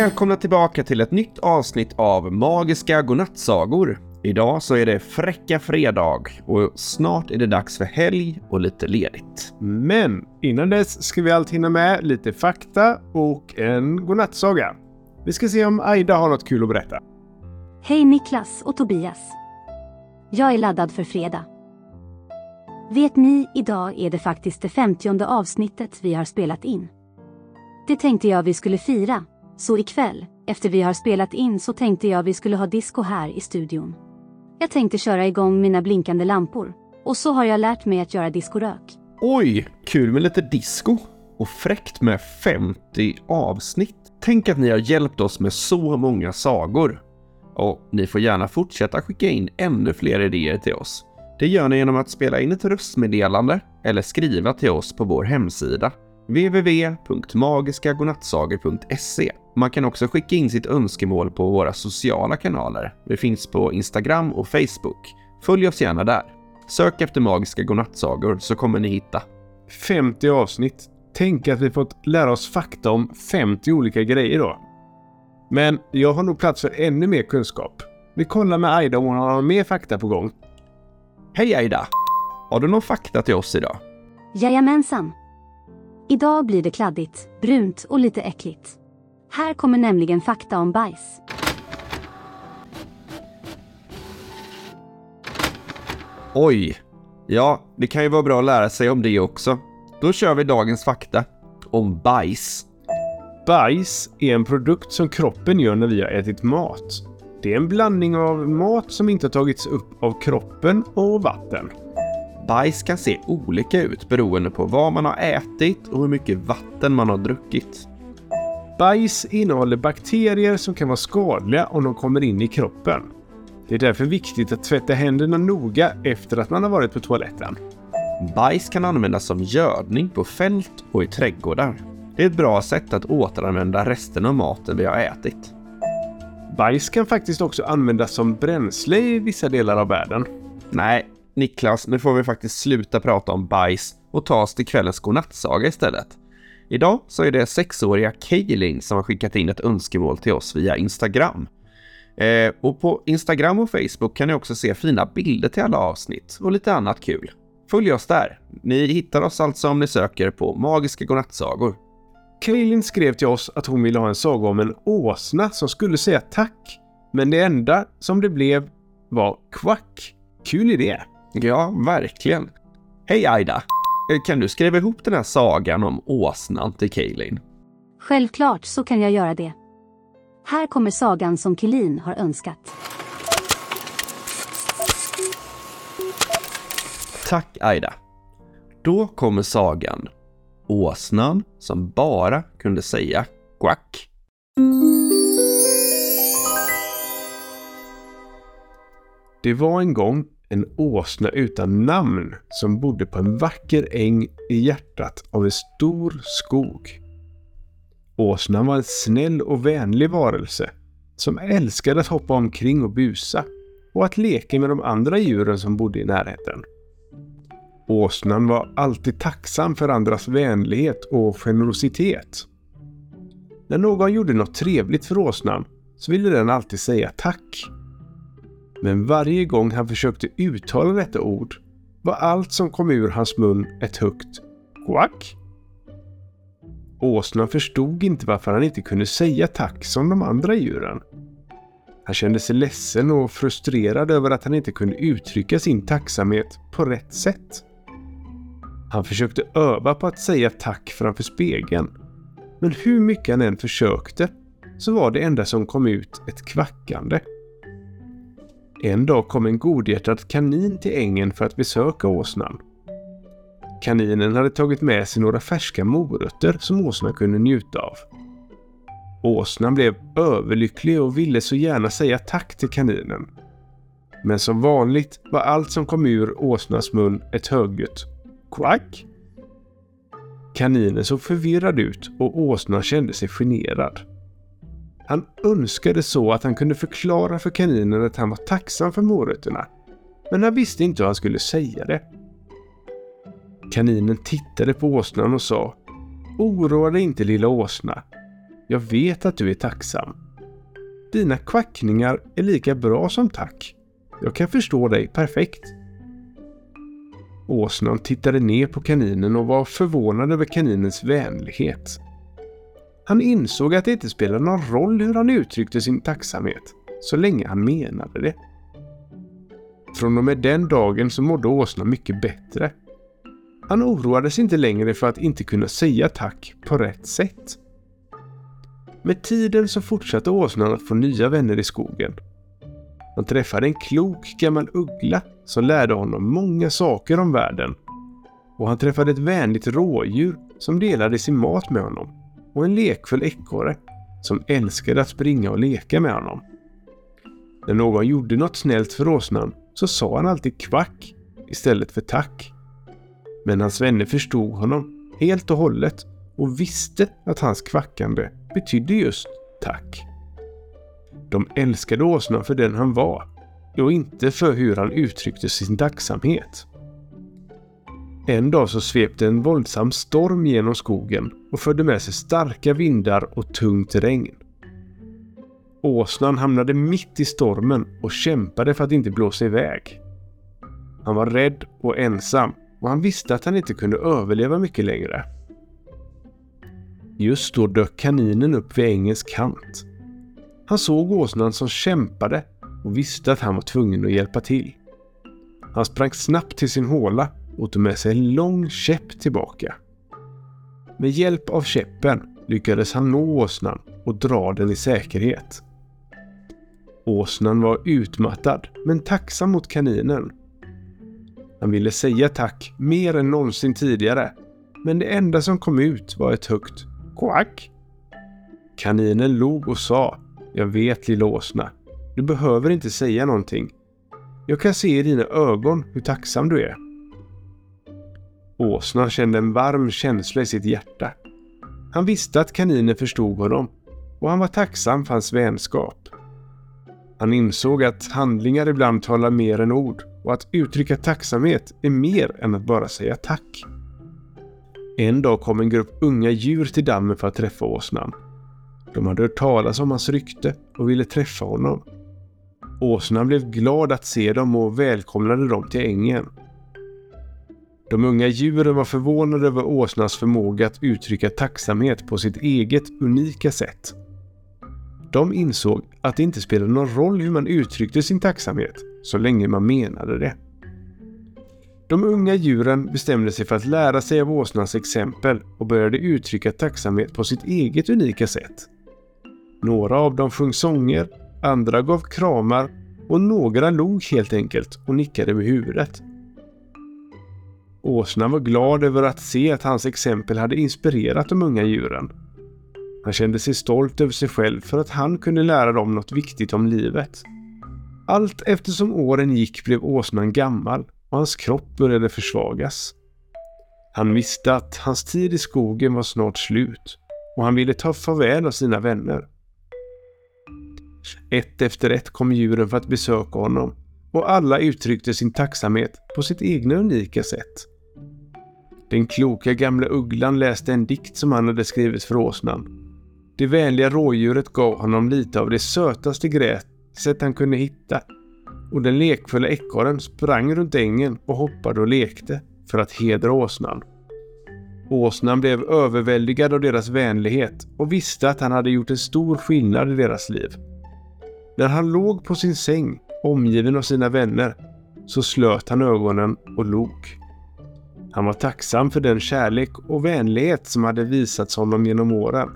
Välkomna tillbaka till ett nytt avsnitt av Magiska godnattsagor. Idag så är det fräcka fredag och snart är det dags för helg och lite ledigt. Men innan dess ska vi allt hinna med lite fakta och en godnattsaga. Vi ska se om Aida har något kul att berätta. Hej Niklas och Tobias. Jag är laddad för fredag. Vet ni, idag är det faktiskt det femtionde avsnittet vi har spelat in. Det tänkte jag vi skulle fira, så ikväll, efter vi har spelat in så tänkte jag vi skulle ha disco här i studion. Jag tänkte köra igång mina blinkande lampor. Och så har jag lärt mig att göra diskorök. Oj, kul med lite disco! Och fräckt med 50 avsnitt. Tänk att ni har hjälpt oss med så många sagor. Och ni får gärna fortsätta skicka in ännu fler idéer till oss. Det gör ni genom att spela in ett röstmeddelande eller skriva till oss på vår hemsida www.magiskagodnattsagor.se. Man kan också skicka in sitt önskemål på våra sociala kanaler. Vi finns på Instagram och Facebook. Följ oss gärna där. Sök efter Magiska Godnattsagor så kommer ni hitta. 50 avsnitt. Tänk att vi fått lära oss fakta om 50 olika grejer då. Men jag har nog plats för ännu mer kunskap. Vi kollar med Aida om hon har mer fakta på gång. Hej Aida! Har du någon fakta till oss idag? Jajamensan. Idag blir det kladdigt, brunt och lite äckligt. Här kommer nämligen fakta om bajs. Oj! Ja, det kan ju vara bra att lära sig om det också. Då kör vi dagens fakta om bajs. Bajs är en produkt som kroppen gör när vi har ätit mat. Det är en blandning av mat som inte tagits upp av kroppen och vatten. Bajs kan se olika ut beroende på vad man har ätit och hur mycket vatten man har druckit. Bajs innehåller bakterier som kan vara skadliga om de kommer in i kroppen. Det är därför viktigt att tvätta händerna noga efter att man har varit på toaletten. Bajs kan användas som gödning på fält och i trädgårdar. Det är ett bra sätt att återanvända resten av maten vi har ätit. Bajs kan faktiskt också användas som bränsle i vissa delar av världen. Nej, Niklas, nu får vi faktiskt sluta prata om bajs och ta oss till kvällens godnattsaga istället. Idag så är det sexåriga Kaelin som har skickat in ett önskemål till oss via Instagram. Eh, och på Instagram och Facebook kan ni också se fina bilder till alla avsnitt och lite annat kul. Följ oss där. Ni hittar oss alltså om ni söker på Magiska godnattsagor. Kaelin skrev till oss att hon ville ha en saga om en åsna som skulle säga tack. Men det enda som det blev var kvack. Kul idé! Ja, verkligen. Hej Aida! Eh, Kan du skriva ihop den här sagan om åsnan till Kaelin? Självklart så kan jag göra det. Här kommer sagan som Kelin har önskat. Tack Aida. Då kommer sagan Åsnan som bara kunde säga quack. Det var en gång en åsna utan namn som bodde på en vacker äng i hjärtat av en stor skog. Åsnan var en snäll och vänlig varelse som älskade att hoppa omkring och busa och att leka med de andra djuren som bodde i närheten. Åsnan var alltid tacksam för andras vänlighet och generositet. När någon gjorde något trevligt för åsnan så ville den alltid säga tack. Men varje gång han försökte uttala detta ord var allt som kom ur hans mun ett högt quack. Åsnan förstod inte varför han inte kunde säga tack som de andra djuren. Han kände sig ledsen och frustrerad över att han inte kunde uttrycka sin tacksamhet på rätt sätt. Han försökte öva på att säga tack framför spegeln. Men hur mycket han än försökte så var det enda som kom ut ett kvackande. En dag kom en godhjärtad kanin till ängen för att besöka åsnan. Kaninen hade tagit med sig några färska morötter som åsnan kunde njuta av. Åsnan blev överlycklig och ville så gärna säga tack till kaninen. Men som vanligt var allt som kom ur åsnans mun ett högljutt Quack! Kaninen såg förvirrad ut och åsnan kände sig generad. Han önskade så att han kunde förklara för kaninen att han var tacksam för morötterna. Men han visste inte hur han skulle säga det. Kaninen tittade på åsnan och sa Oroa dig inte lilla åsna. Jag vet att du är tacksam. Dina kvackningar är lika bra som tack. Jag kan förstå dig perfekt. Åsnan tittade ner på kaninen och var förvånad över kaninens vänlighet. Han insåg att det inte spelade någon roll hur han uttryckte sin tacksamhet, så länge han menade det. Från och med den dagen så mådde åsnan mycket bättre. Han oroade sig inte längre för att inte kunna säga tack på rätt sätt. Med tiden så fortsatte åsnan att få nya vänner i skogen. Han träffade en klok gammal uggla som lärde honom många saker om världen. Och han träffade ett vänligt rådjur som delade sin mat med honom. Och en lekfull ekorre som älskade att springa och leka med honom. När någon gjorde något snällt för åsnan så sa han alltid kvack istället för tack. Men hans vänner förstod honom helt och hållet och visste att hans kvackande betydde just tack. De älskade åsnan för den han var och inte för hur han uttryckte sin tacksamhet. En dag så svepte en våldsam storm genom skogen och förde med sig starka vindar och tungt regn. Åsnan hamnade mitt i stormen och kämpade för att inte blåsa iväg. Han var rädd och ensam och han visste att han inte kunde överleva mycket längre. Just då dök kaninen upp vid ängens kant. Han såg åsnan som kämpade och visste att han var tvungen att hjälpa till. Han sprang snabbt till sin håla och tog med sig en lång käpp tillbaka. Med hjälp av käppen lyckades han nå åsnan och dra den i säkerhet. Åsnan var utmattad men tacksam mot kaninen. Han ville säga tack mer än någonsin tidigare men det enda som kom ut var ett högt ”kvack”. Kaninen log och sa Jag vet lilla åsna. Du behöver inte säga någonting. Jag kan se i dina ögon hur tacksam du är. Åsnan kände en varm känsla i sitt hjärta. Han visste att kaninen förstod honom och han var tacksam för hans vänskap. Han insåg att handlingar ibland talar mer än ord och att uttrycka tacksamhet är mer än att bara säga tack. En dag kom en grupp unga djur till dammen för att träffa åsnan. De hade hört talas om hans rykte och ville träffa honom. Åsnan blev glad att se dem och välkomnade dem till ängen. De unga djuren var förvånade över åsnans förmåga att uttrycka tacksamhet på sitt eget unika sätt. De insåg att det inte spelade någon roll hur man uttryckte sin tacksamhet, så länge man menade det. De unga djuren bestämde sig för att lära sig av åsnans exempel och började uttrycka tacksamhet på sitt eget unika sätt. Några av dem sjöng sånger, andra gav kramar och några log helt enkelt och nickade med huvudet. Åsnan var glad över att se att hans exempel hade inspirerat de unga djuren. Han kände sig stolt över sig själv för att han kunde lära dem något viktigt om livet. Allt eftersom åren gick blev åsnan gammal och hans kropp började försvagas. Han visste att hans tid i skogen var snart slut och han ville ta farväl av sina vänner. Ett efter ett kom djuren för att besöka honom och alla uttryckte sin tacksamhet på sitt egna unika sätt. Den kloka gamla ugglan läste en dikt som han hade skrivit för åsnan. Det vänliga rådjuret gav honom lite av det sötaste gräset han kunde hitta och den lekfulla ekorren sprang runt ängen och hoppade och lekte för att hedra åsnan. Åsnan blev överväldigad av deras vänlighet och visste att han hade gjort en stor skillnad i deras liv. När han låg på sin säng, omgiven av sina vänner, så slöt han ögonen och log. Han var tacksam för den kärlek och vänlighet som hade visats honom genom åren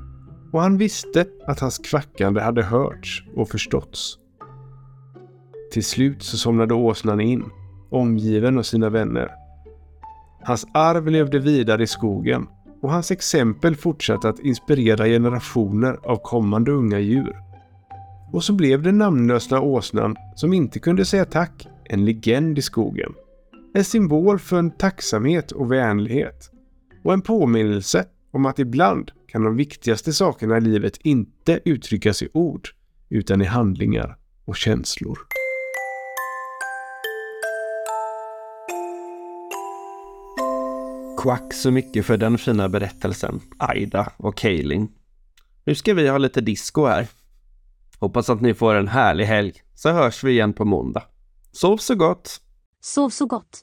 och han visste att hans kvackande hade hörts och förståtts. Till slut så somnade åsnan in, omgiven av sina vänner. Hans arv levde vidare i skogen och hans exempel fortsatte att inspirera generationer av kommande unga djur. Och så blev den namnlösa åsnan, som inte kunde säga tack, en legend i skogen. En symbol för en tacksamhet och vänlighet. Och en påminnelse om att ibland kan de viktigaste sakerna i livet inte uttryckas i ord, utan i handlingar och känslor. Quack så mycket för den fina berättelsen, Aida och Kaelin. Nu ska vi ha lite disco här. Hoppas att ni får en härlig helg, så hörs vi igen på måndag. Sov så gott! Sov så gott.